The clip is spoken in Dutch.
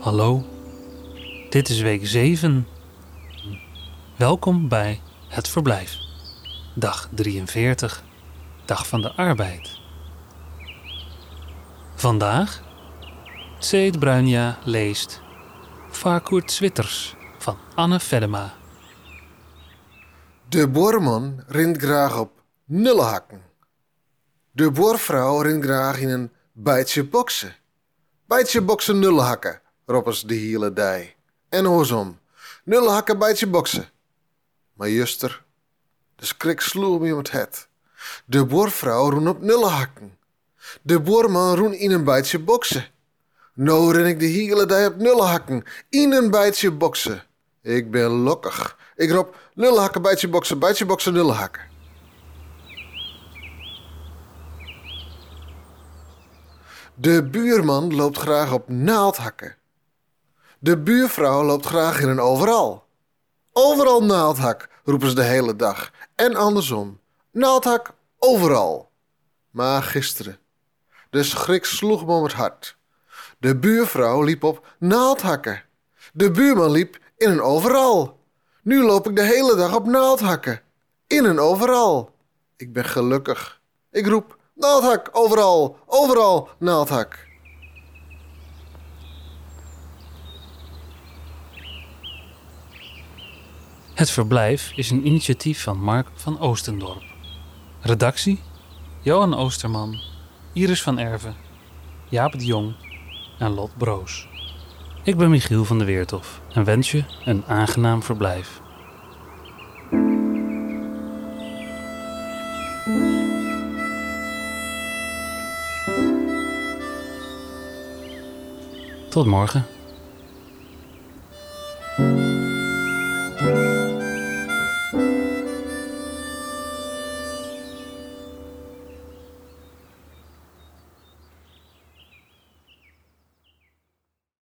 Hallo, dit is week 7. Welkom bij Het Verblijf. Dag 43, Dag van de Arbeid. Vandaag, Tseed Bruinja leest Varkoert Zwitters van Anne Vedema. De boorman rint graag op nullenhakken. De boorvrouw rint graag in een bijtje boksen. Bijtje boksen nullenhakken, roepen ze de hele dij. En hoorsom, nullenhakken bijtje boksen. Maar juster, de schrik sloeg me om het het. De boorvrouw roen op nullenhakken. De boorman roen in een bijtje boksen. Nou ren ik de hele dij op nullenhakken, in een bijtje boksen. Ik ben lokkig. Ik roep nullenhakken, bijtje boksen, bijtje boksen, nullenhakken. De buurman loopt graag op naaldhakken. De buurvrouw loopt graag in een overal. Overal naaldhak, roepen ze de hele dag. En andersom. Naaldhak, overal. Maar gisteren, de schrik sloeg me om het hart. De buurvrouw liep op naaldhakken. De buurman liep in een overal. Nu loop ik de hele dag op naaldhakken. In een overal. Ik ben gelukkig. Ik roep naaldhak overal, overal naaldhak. Het Verblijf is een initiatief van Mark van Oostendorp. Redactie: Johan Oosterman, Iris van Erven, Jaap de Jong en Lot Broos. Ik ben Michiel van de Weertof en wens je een aangenaam verblijf. Tot morgen.